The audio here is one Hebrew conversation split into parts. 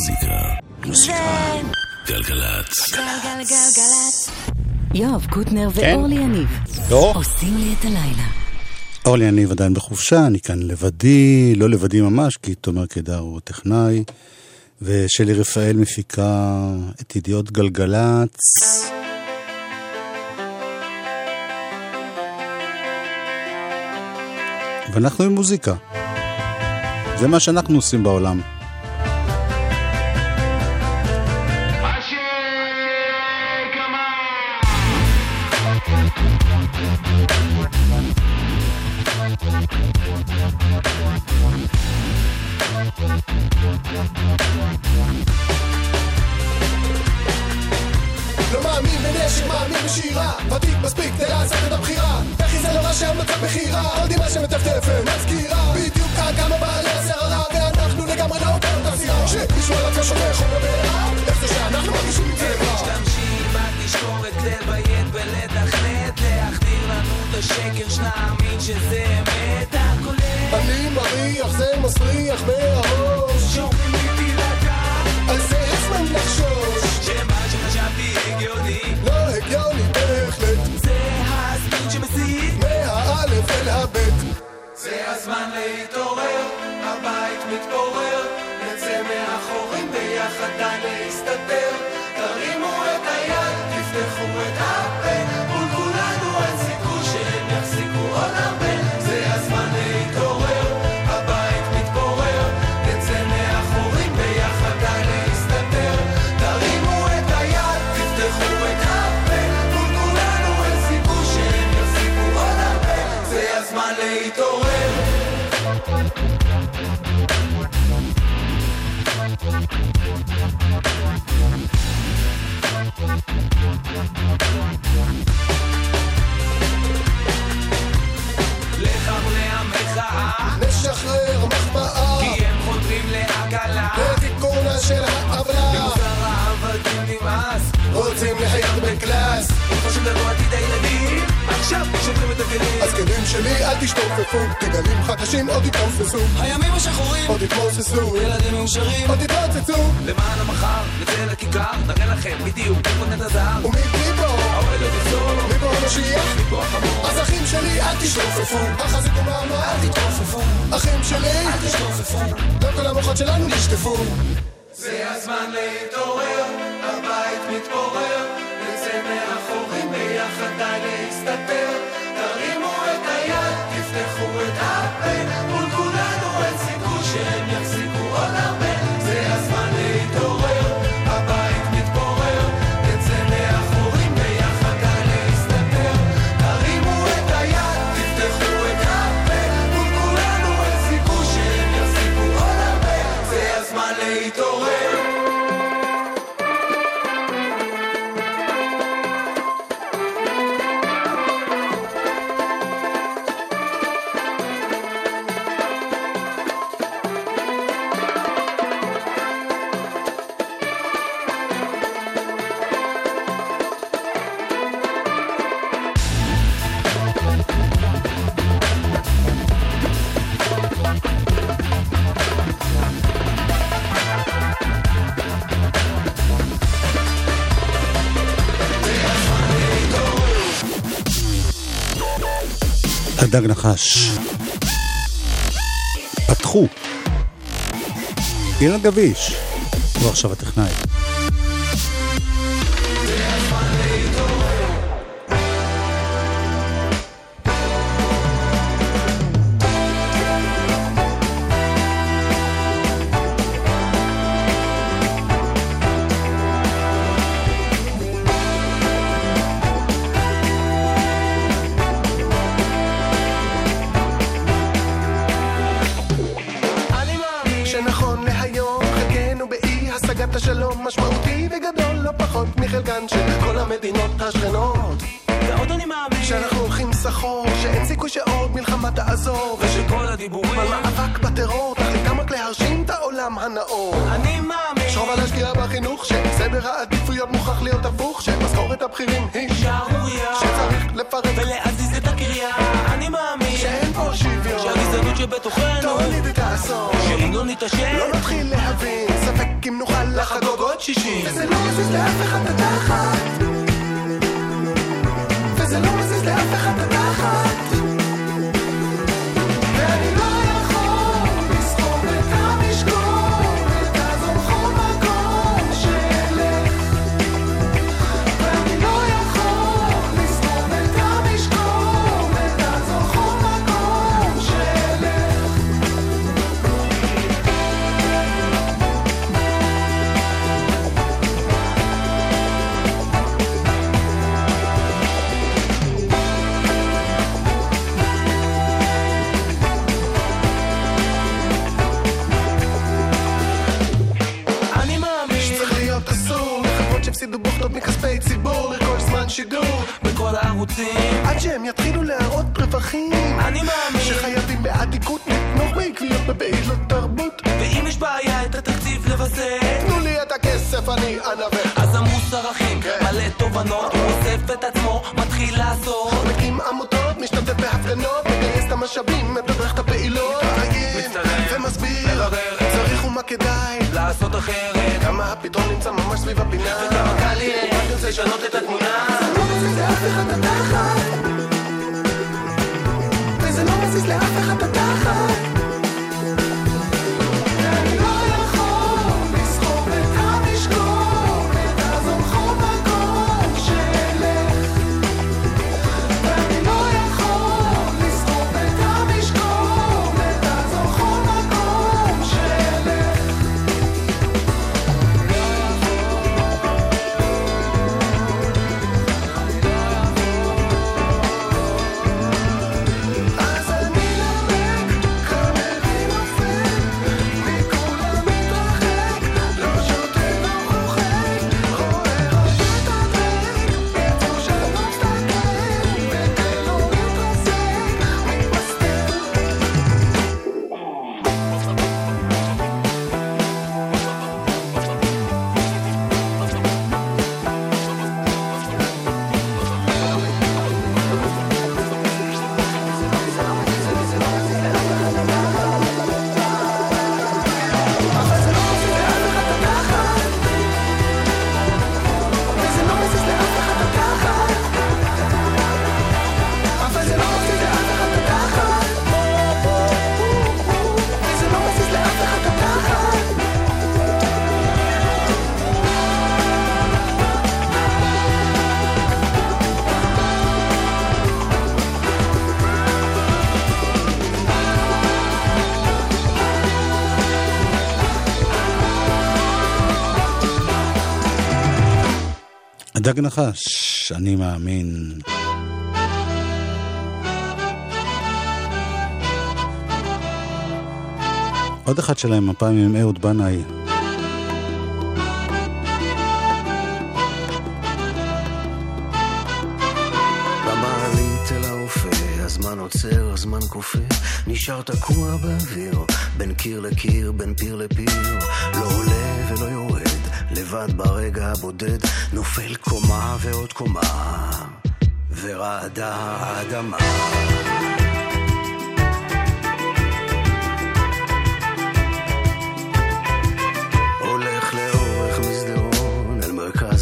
מוזיקה. מוזיקה. גלגלצ. גלגלגלגלצ. יואב קוטנר כן? ואורלי יניב לא. עושים לי את הלילה. אורלי יניב עדיין בחופשה, אני כאן לבדי, לא לבדי ממש, כי תומר קידר הוא טכנאי, ושלי רפאל מפיקה את ידיעות גלגלצ. ואנחנו עם מוזיקה. זה מה שאנחנו עושים בעולם. שלי אל תשתופפו. תגלים חדשים עוד יתנופסו הימים השחורים עוד יתמוססו ילדים מאושרים. עוד יתרוצצו למען המחר נצא לכיכר נראה לכם בדיוק איפה נט הזהב. ומי פה? האוהל עוד יחזור מי פה המשיח? מפה החמור? אז אחים שלי אל תשתופפו. החזית ומעמד אל תתעופפו אחים שלי. אל תשתופפו לא כל המוחות שלנו נשטפו. זה הזמן להתעורר, הבית מתפורר, נצא מהחורים ביחד די להסתתר. תרימו את הפה, מול כולנו אין סיכוי שהם יחזיקו עוד הרבה. זה הזמן להתעורר, הבית מתפורר, נצא מהחורים ביחד די להסתתר. תרימו את היד, תפתחו את הפה, מול כולנו אין סיכוי שהם יחזיקו עוד הרבה. זה הזמן להתעורר. הדג נחש. פתחו. אילן גביש. הוא עכשיו הטכנאי. שבתוכנו תוליד את האסון לא נתעשת. לא נתחיל להבין. ספק אם נוכל לחגוג עוד שישים. וזה לא מזיז לאף אחד את וזה לא מזיז לאף אחד את שידור בכל הערוצים. עד שהם יתחילו להראות רווחים אני מאמין שחייבים בעתיקות לתמוך בעקביות בפעילות תרבות ואם יש בעיה את התקציב לבסס תנו לי את הכסף אני אנווה. אז המוסר אחים כן. מלא תובנות. הוא אוסף את עצמו מתחיל לעשות. מקים עמותות משתתף בהפגנות מגייס את המשאבים מתדרך את הפעילות. ומסביר צריך ומה כדאי. לעשות אחרת. כמה הפתרון נמצא ממש סביב הפינה. וכמה קל יהיה לשנות את התמונה זה אף אחד התחת וזה לא מזיז לאף אחד דג נחש, אני מאמין. עוד אחד שלהם, הפעם עם אהוד בנאי. עוצר, הזמן כופה, נשאר תקוע באוויר, בין קיר לקיר, בין פיר לפיר, לא עולה ולא יורד. לבד ברגע הבודד, נופל קומה ועוד קומה, ורעדה האדמה.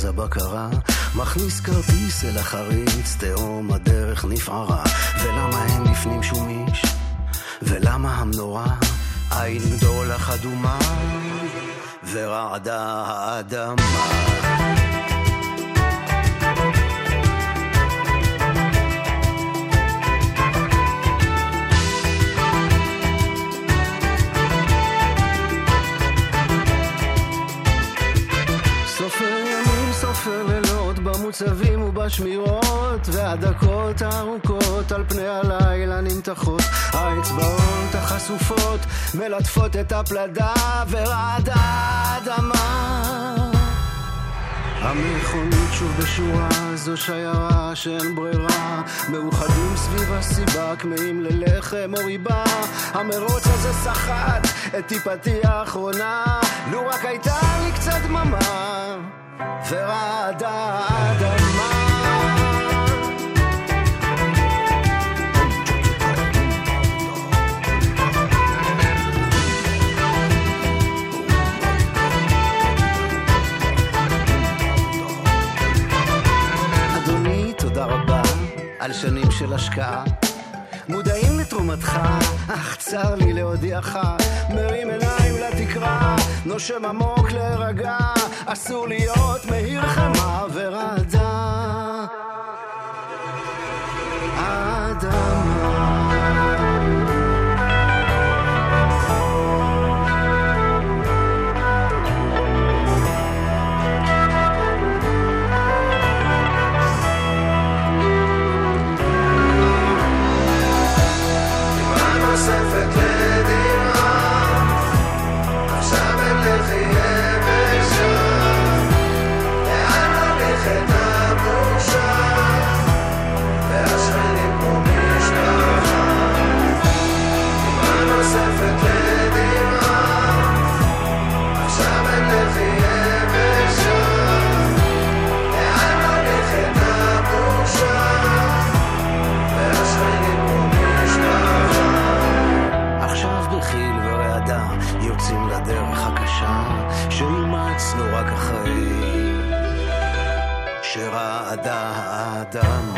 הבקרה, מכניס כרטיס אל החריץ, תהום הדרך נפערה, ולמה אין לפנים שום איש? ולמה המנורה עין גדולה אדומה? ורעדה האדמה. ובשמירות והדקות הארוכות על פני הלילה נמתחות. האצבעות החשופות מלטפות את הפלדה ורעדה האדמה. המכונית שוב בשורה, זו שיירה שאין ברירה. מאוחדים סביב הסיבה, כמהים ללחם או ריבה. המרוץ הזה סחט את טיפתי האחרונה. לו רק הייתה לי קצת דממה ורעדה על שנים של השקעה. מודעים לתרומתך, אך צר לי להודיעך, מרים עיניים לתקרה, נושם עמוק להירגע, אסור להיות מהיר חמה ורעדה.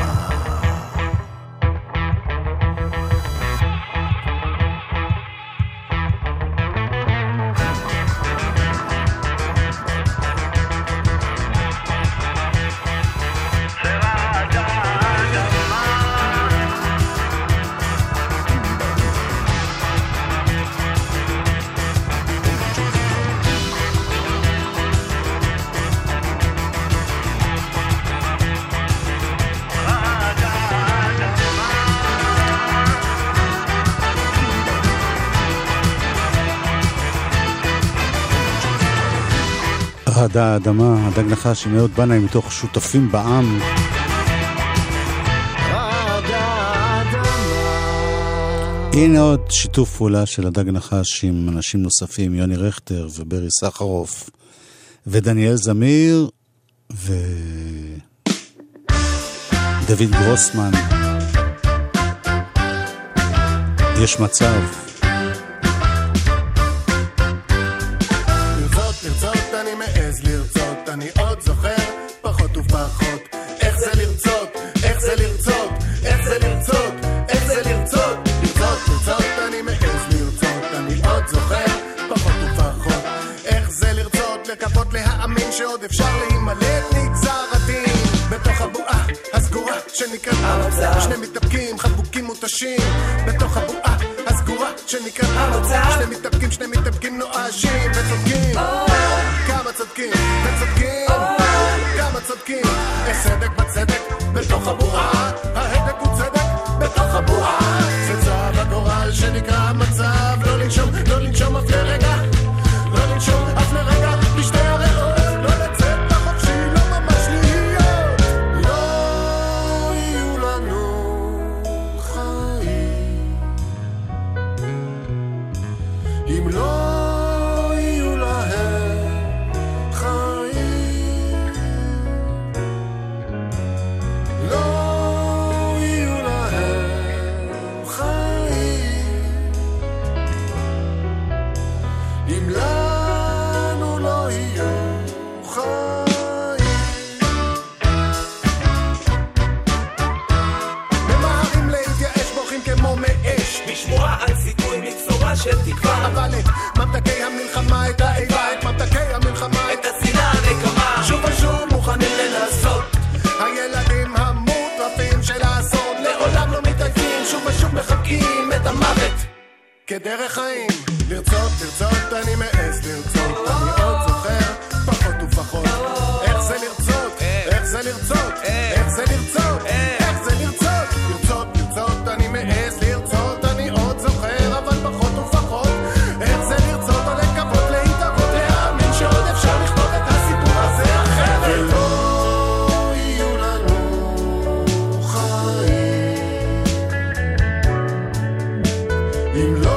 רעד האדמה, הדג נחש עם אהוד בנאי מתוך שותפים בעם. הנה עוד שיתוף פעולה של הדג נחש עם אנשים נוספים, יוני רכטר וברי סחרוף ודניאל זמיר ודוד גרוסמן. יש מצב. שעוד אפשר להימלט נגזר הדין בתוך הבועה הסגורה שנקראת המצב. שני מתאפקים חבוקים מותשים. בתוך הבועה הסגורה שנקראת המצב. שני מתאפקים שני מתאפקים נואשים. וצודקים. כמה צודקים. וצודקים. כמה צודקים. יש צדק בצדק בתוך הבועה. ההדק הוא צדק בתוך הבועה. זה צו הגורל שנקרא המצב לא לנשום אם לא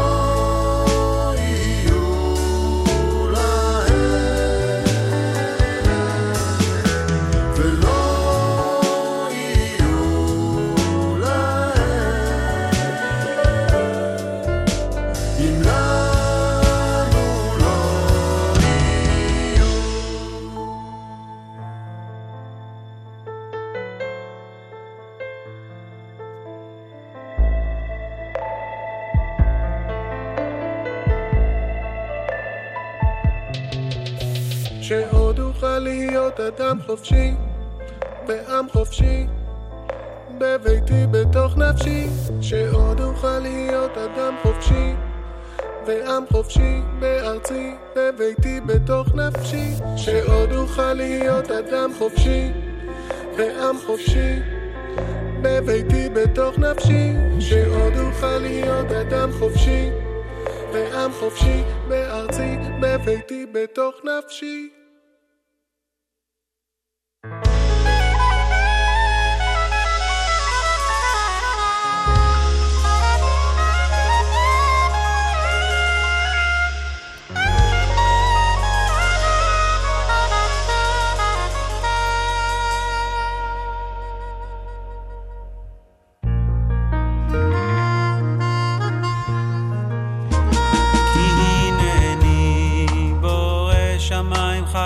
חופשי, בעם חופשי, בביתי בתוך נפשי, שעוד אוכל להיות אדם חופשי, ועם חופשי בארצי, בביתי בתוך נפשי, שעוד אוכל להיות אדם חופשי, ועם חופשי, בביתי בתוך נפשי, שעוד אוכל להיות אדם חופשי, ועם חופשי בארצי, בביתי בתוך נפשי.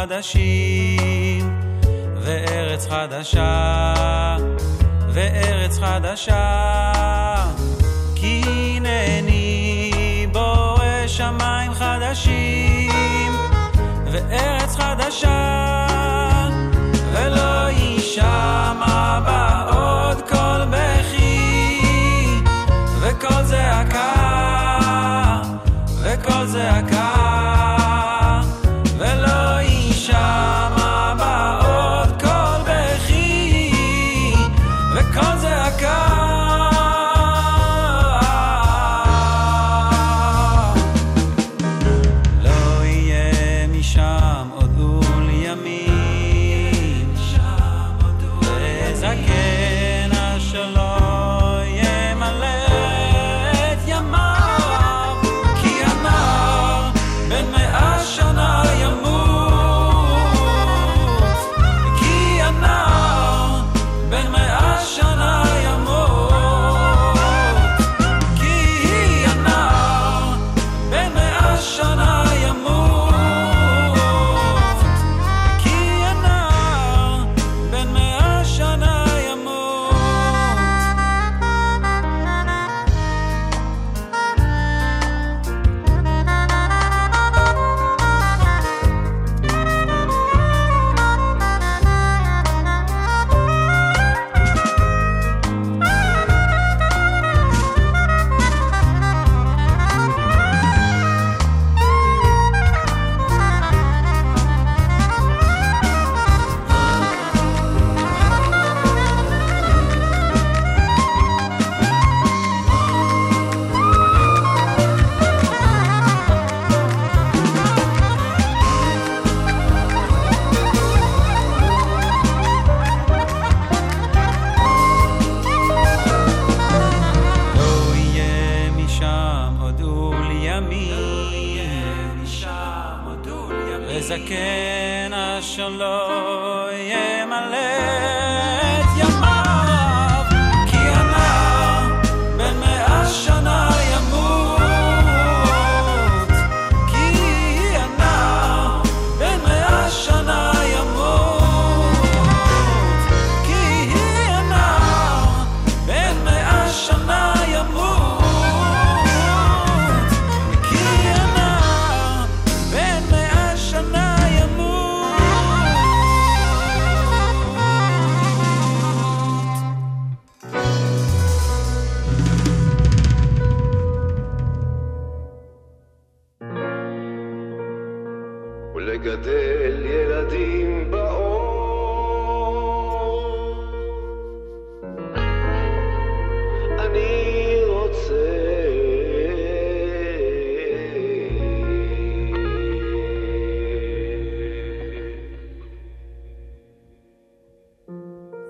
חדשים, וארץ חדשה, וארץ חדשה. כי הנני בורא שמיים חדשים, וארץ חדשה, ולא יישמע בה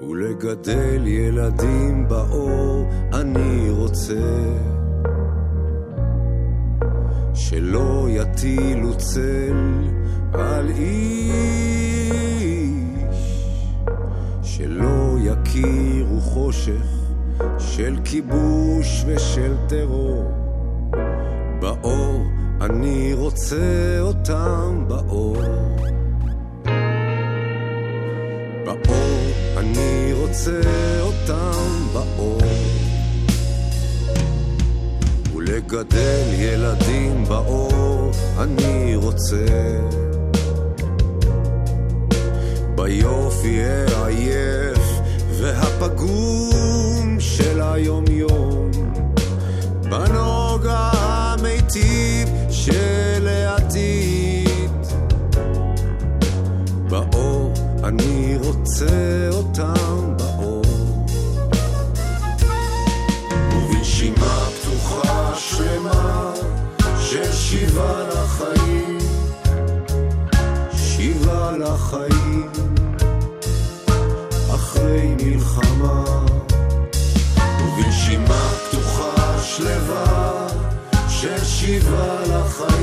לגדל ילדים באור אני רוצה. שלא יטילו צל על איש. שלא יכירו חושך של כיבוש ושל טרור. באור אני רוצה אותם באור רוצה אותם באור. ולגדל ילדים באור אני רוצה. אהיה עייף והפגום של היום-יום בנוגע המיטיב של העתיד. באור אני רוצה אותם של שיבה לחיים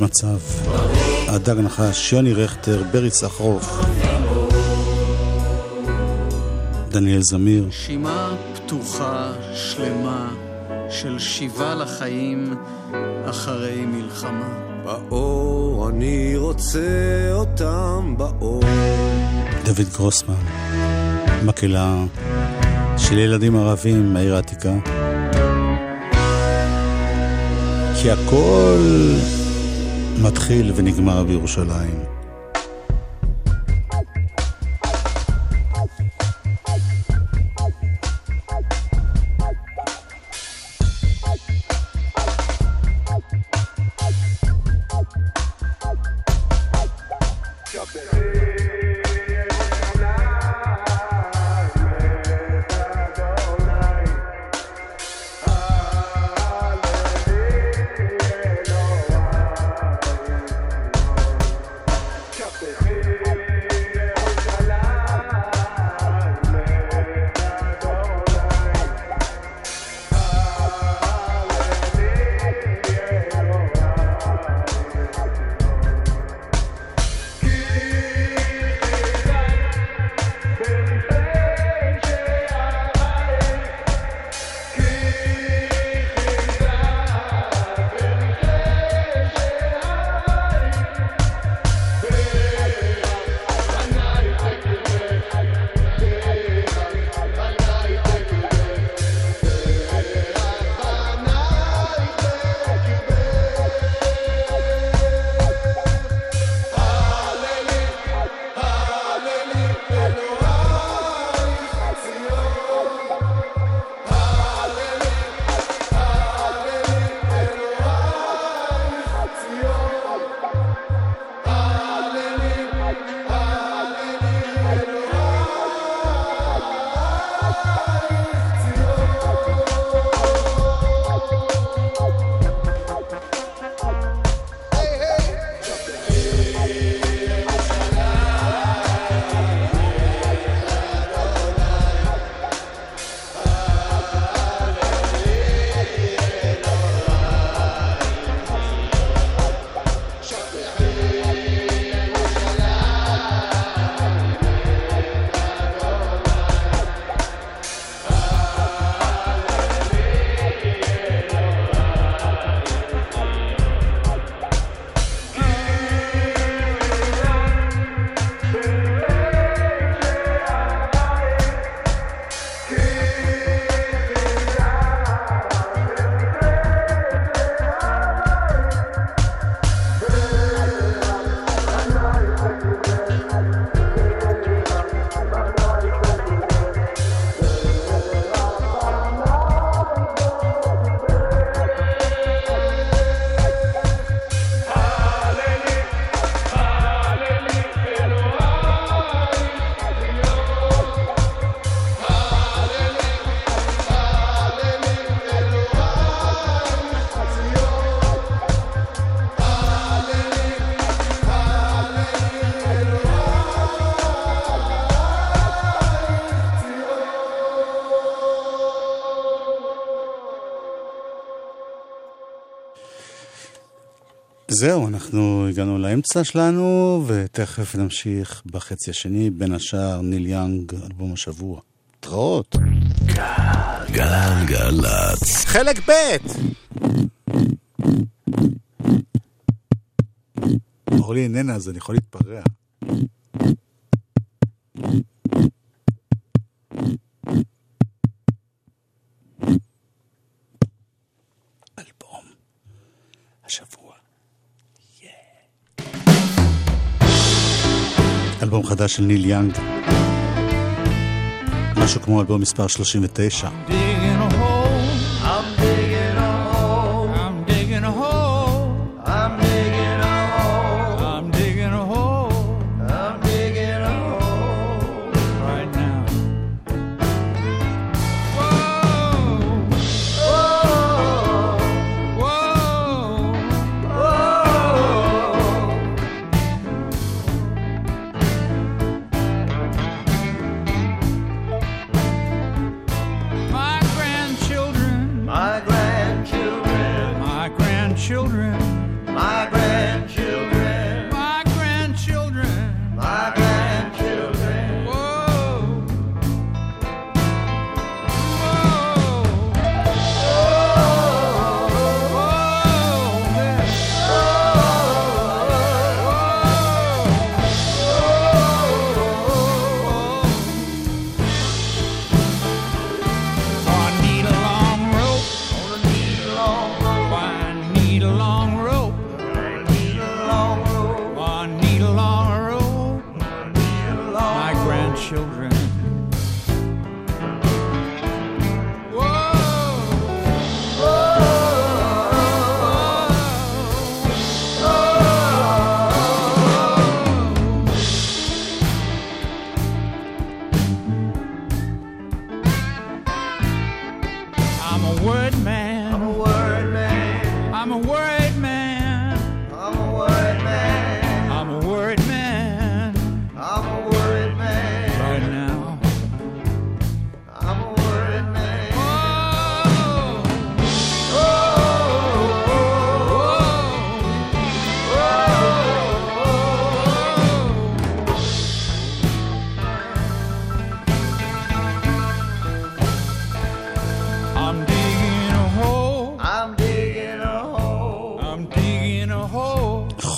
יש מצב. הדג נחש, יוני רכטר, ברי סחרוף, דניאל זמיר. נשימה פתוחה, שלמה, של שיבה לחיים אחרי מלחמה. באור, אני רוצה אותם באור. דוד גרוסמן, מקהלה של ילדים ערבים מהעיר העתיקה. כי הכל מתחיל ונגמר בירושלים. הגענו לאמצע שלנו, ותכף נמשיך בחצי השני, בין השאר ניל יאנג, אלבום השבוע. התראות. גלגלצ. חלק ב' אורלי איננה, אז אני יכול להתפרע. אלבום חדש של ניל יאנג. משהו כמו אלבום מספר 39.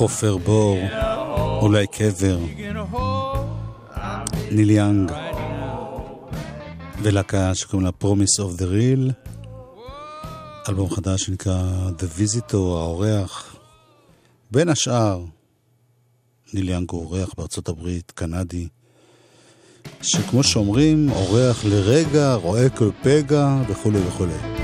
חופר בור, אולי קבר. ניל יאנג, ולהקה שקוראים לה Promise of the Real, אלבום חדש שנקרא The Visitor, האורח. בין השאר, ניל יאנג הוא אורח בארצות הברית, קנדי, שכמו שאומרים, אורח לרגע, רואה כל פגע וכולי וכולי.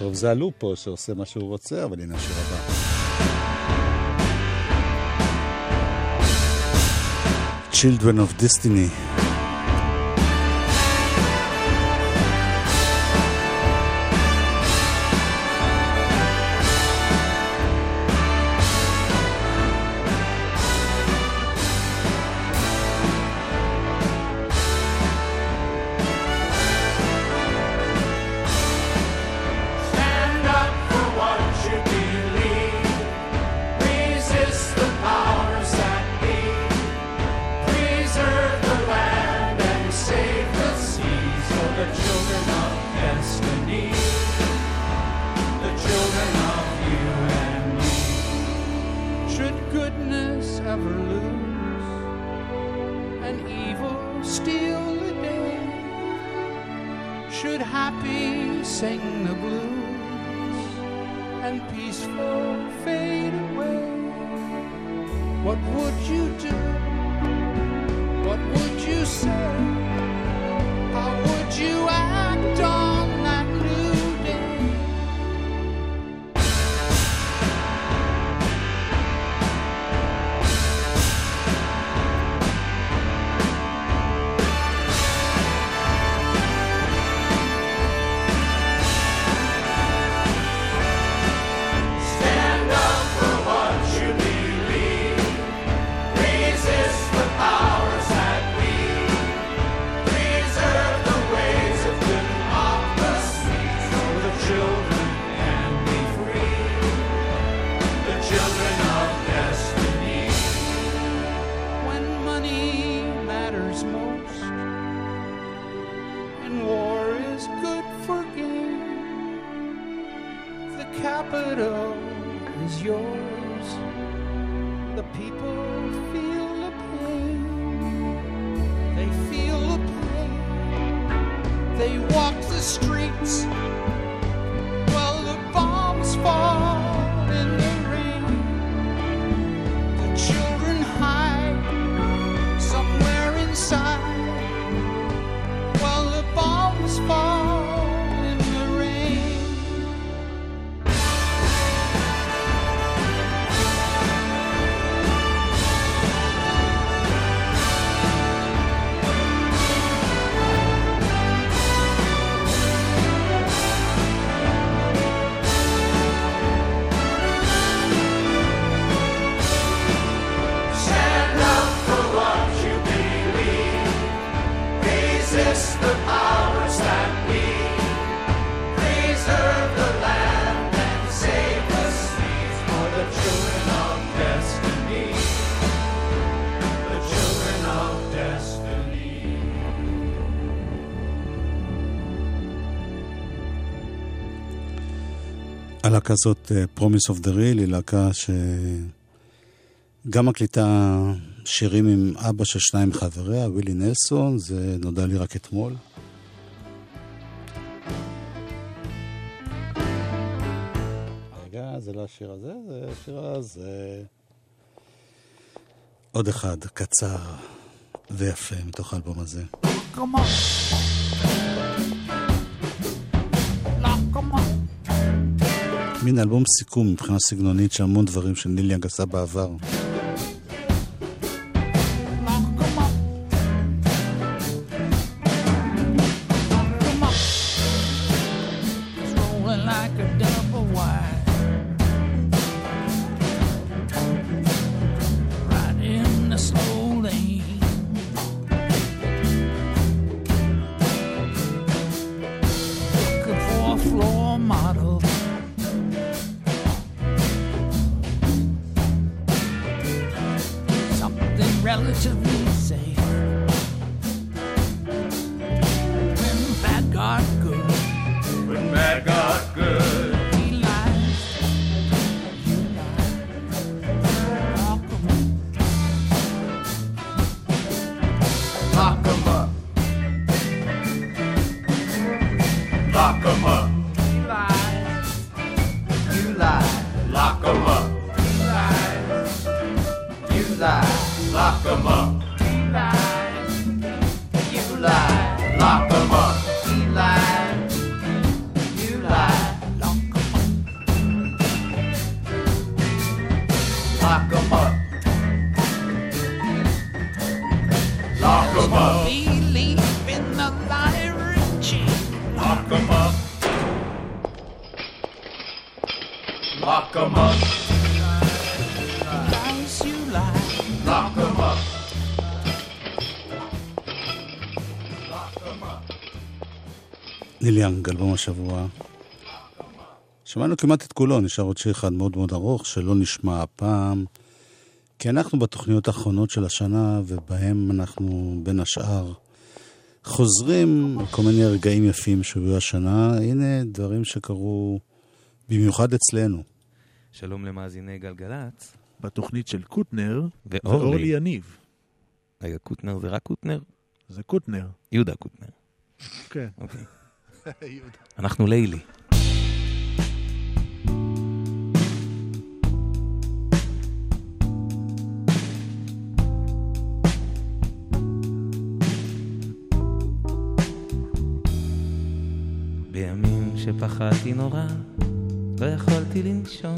טוב, זה הלופ פה שעושה מה שהוא רוצה, אבל הנה השיר הבא. Children of Destiny. Ever lose and evil steal the day? Should happy sing the blues and peaceful fade away? What would you do? What would you say? הלהקה הזאת, Promise of the Real, היא להקה שגם מקליטה שירים עם אבא של שניים מחבריה, ווילי נלסון, זה נודע לי רק אתמול. רגע, זה לא השיר הזה, זה השיר הזה. עוד אחד, קצר ויפה מתוך האלבום הזה. Come on. מין אלבום סיכום מבחינה סגנונית של המון דברים שניל יאנג עשה בעבר. Lock 'em up. יאנג, אלבום השבוע. שמענו כמעט את כולו, נשאר עוד שיר אחד מאוד מאוד ארוך שלא נשמע הפעם. כי אנחנו בתוכניות האחרונות של השנה, ובהם אנחנו בין השאר חוזרים על כל מיני רגעים יפים שהיו השנה. הנה דברים שקרו במיוחד אצלנו. שלום למאזיני גלגלצ. בתוכנית של קוטנר ואורלי. ואורלי יניב. רגע, קוטנר זה רק קוטנר? זה קוטנר. יהודה קוטנר. כן. אוקיי. יהודה. אנחנו לילי. בימים שפחדתי נורא, לא יכולתי לנשום.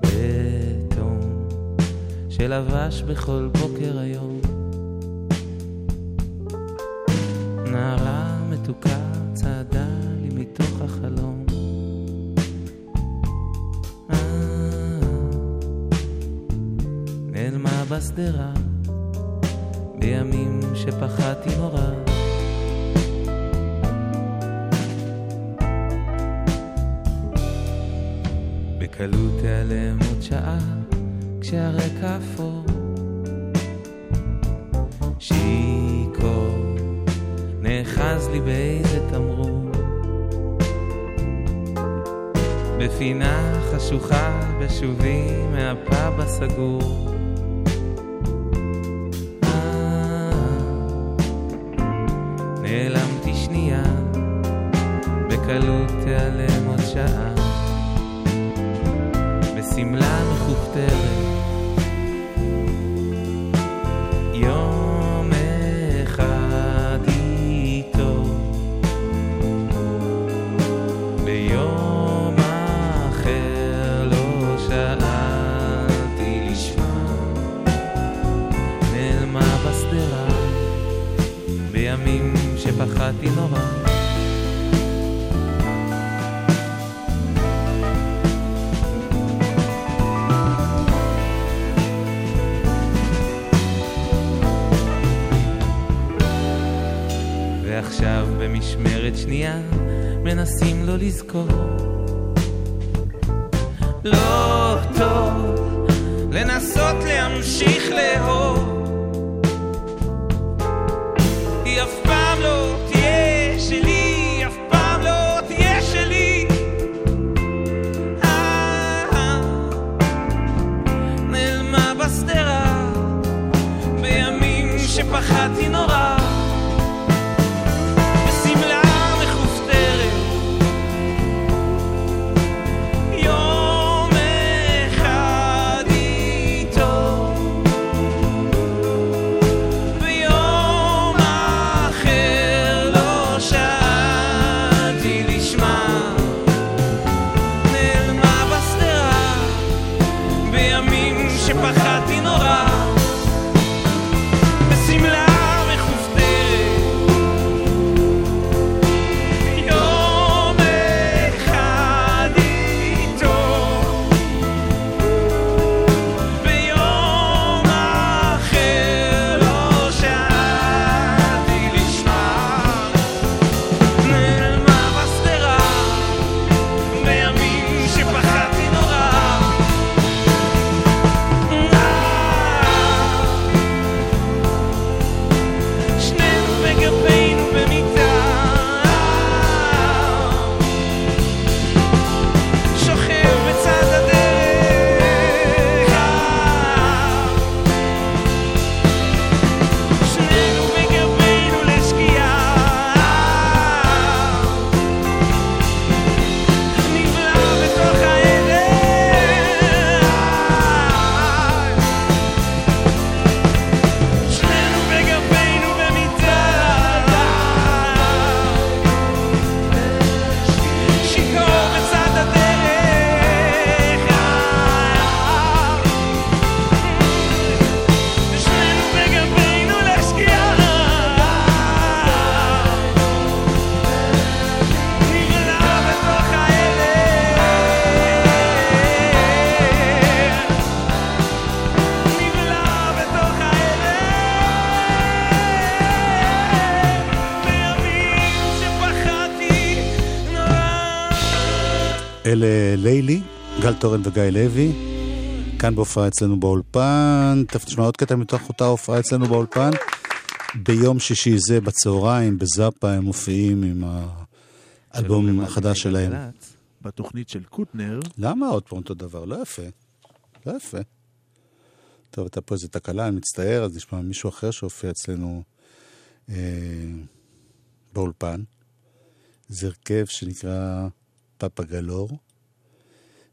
בתום שלבש בכל בוקר היום. מתוקה צעדה לי מתוך החלום. אה, נעלמה בשדרה בימים שפחדתי נורא. בקלות תיעלם עוד שעה, כשהרקע אפור. נאחז לי באיזה תמרור. בפינה חשוכה בשובי מהפאב הסגור. אה, נעלמתי שנייה, בקלות תיעלם עוד שעה. בשמלה מכופתרת, שפחדתי נורא. ועכשיו במשמרת שנייה מנסים לא לזכור. לא טוב לנסות להמשיך לאהוב. שפחדתי נורא. אלה לילי, גל תורן וגיא לוי, כאן בהופעה אצלנו באולפן. תכף נשמע עוד קטע מתוך אותה הופעה אצלנו באולפן. ביום שישי זה בצהריים, בזאפה, הם מופיעים עם האלבום החדש שלהם. בתוכנית של קוטנר, למה עוד פעם אותו דבר? לא יפה. לא יפה. טוב, הייתה פה איזו תקלה, אני מצטער, אז נשמע מישהו אחר שהופיע אצלנו אה, באולפן. זה הרכב שנקרא פאפה גלור,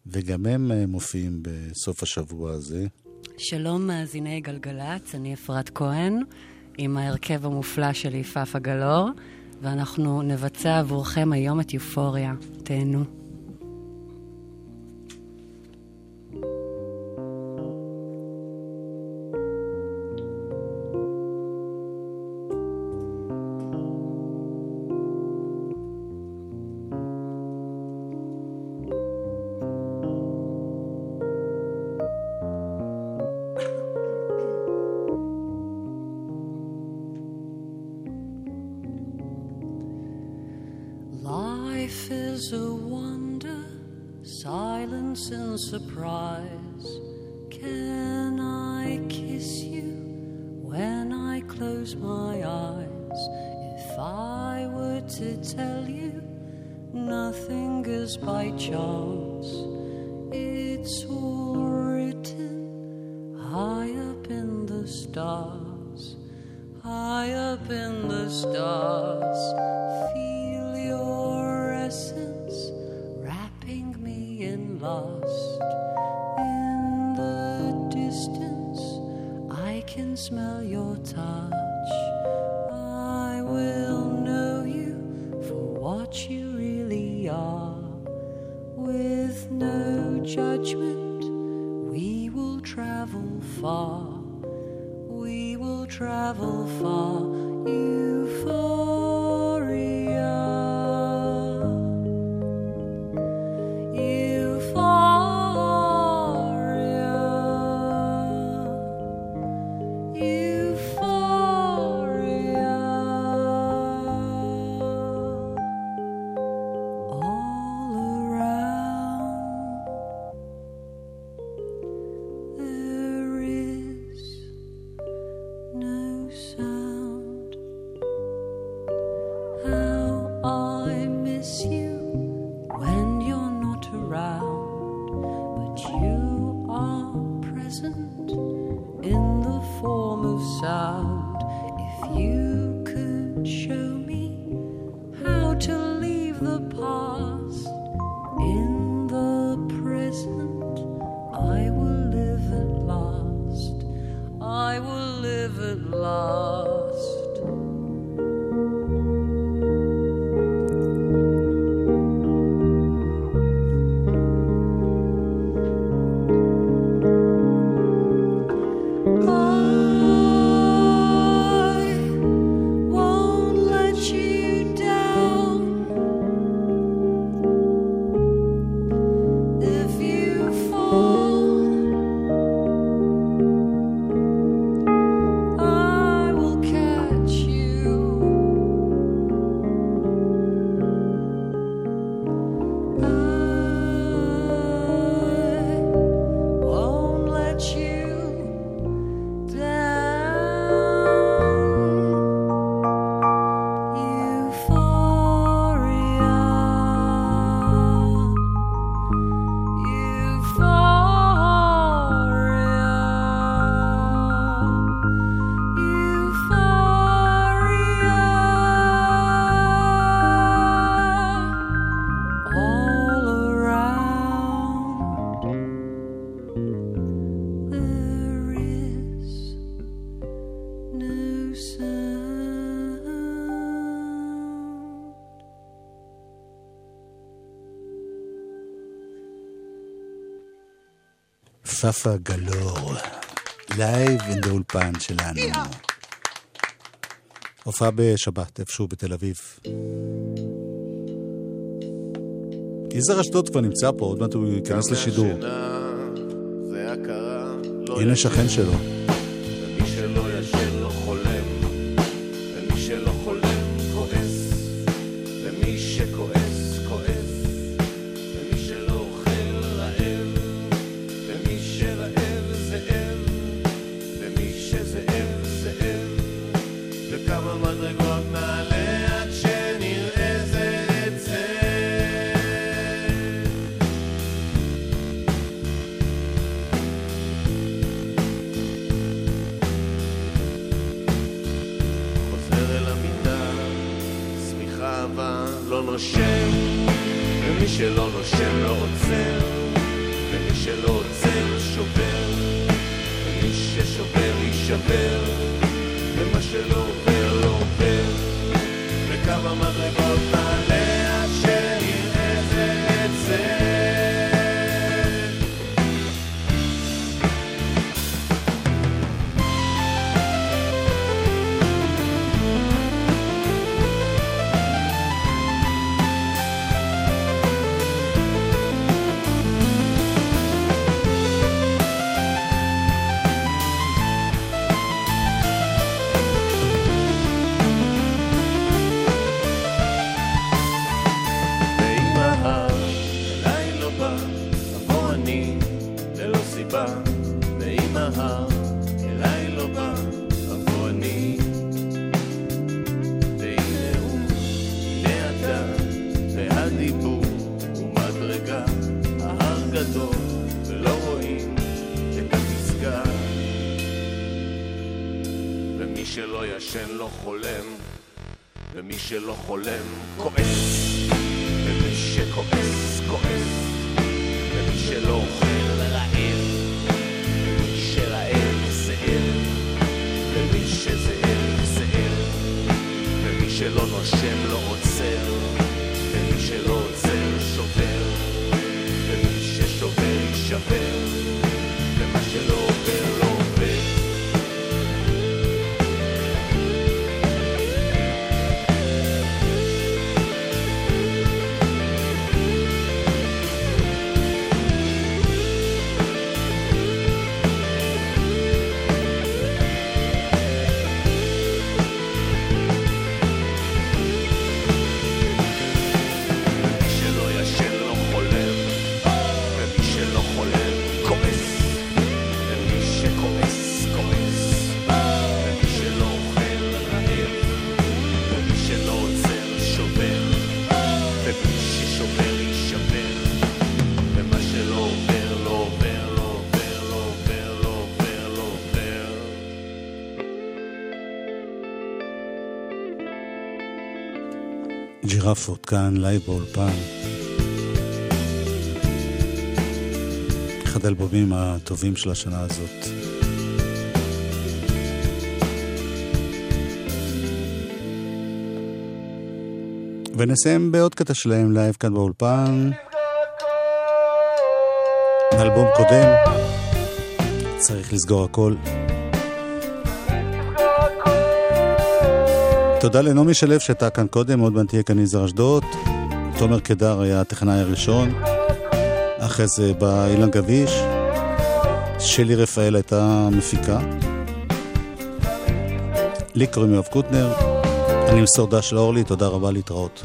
וגם הם אה, מופיעים בסוף השבוע הזה. שלום מאזיני גלגלצ, אני אפרת כהן, עם ההרכב המופלא שלי, פאפה גלור, ואנחנו נבצע עבורכם היום את יופוריה. תהנו. stars, high up in the stars. צפה גלור, live in the אולפן שלנו. הופעה בשבת, איפשהו בתל אביב. יזהר אשדוד כבר נמצא פה, עוד מעט הוא ייכנס לשידור. הנה שכן שלו. שלא ישן לא חולם, ומי שלא חולם כועס, ומי שכועס כועס, ומי שלא אוכל רעב, ומי שרעב זאב, ומי שזאב זאב, ומי שלא נושם לא עוצר, ג'ירפות כאן, live באולפן. אחד האלבומים הטובים של השנה הזאת. ונסיים בעוד קטע שלהם live כאן באולפן. אלבום קודם, צריך לסגור הכל. תודה לנעמי שלו שהייתה כאן קודם, עוד מעט תהיה כאן יזהר אשדוד. תומר קדר היה הטכנאי הראשון. אחרי זה בא אילן גביש. שלי רפאל הייתה מפיקה. לי קוראים יואב קוטנר. אני מסורדה של אורלי, תודה רבה להתראות.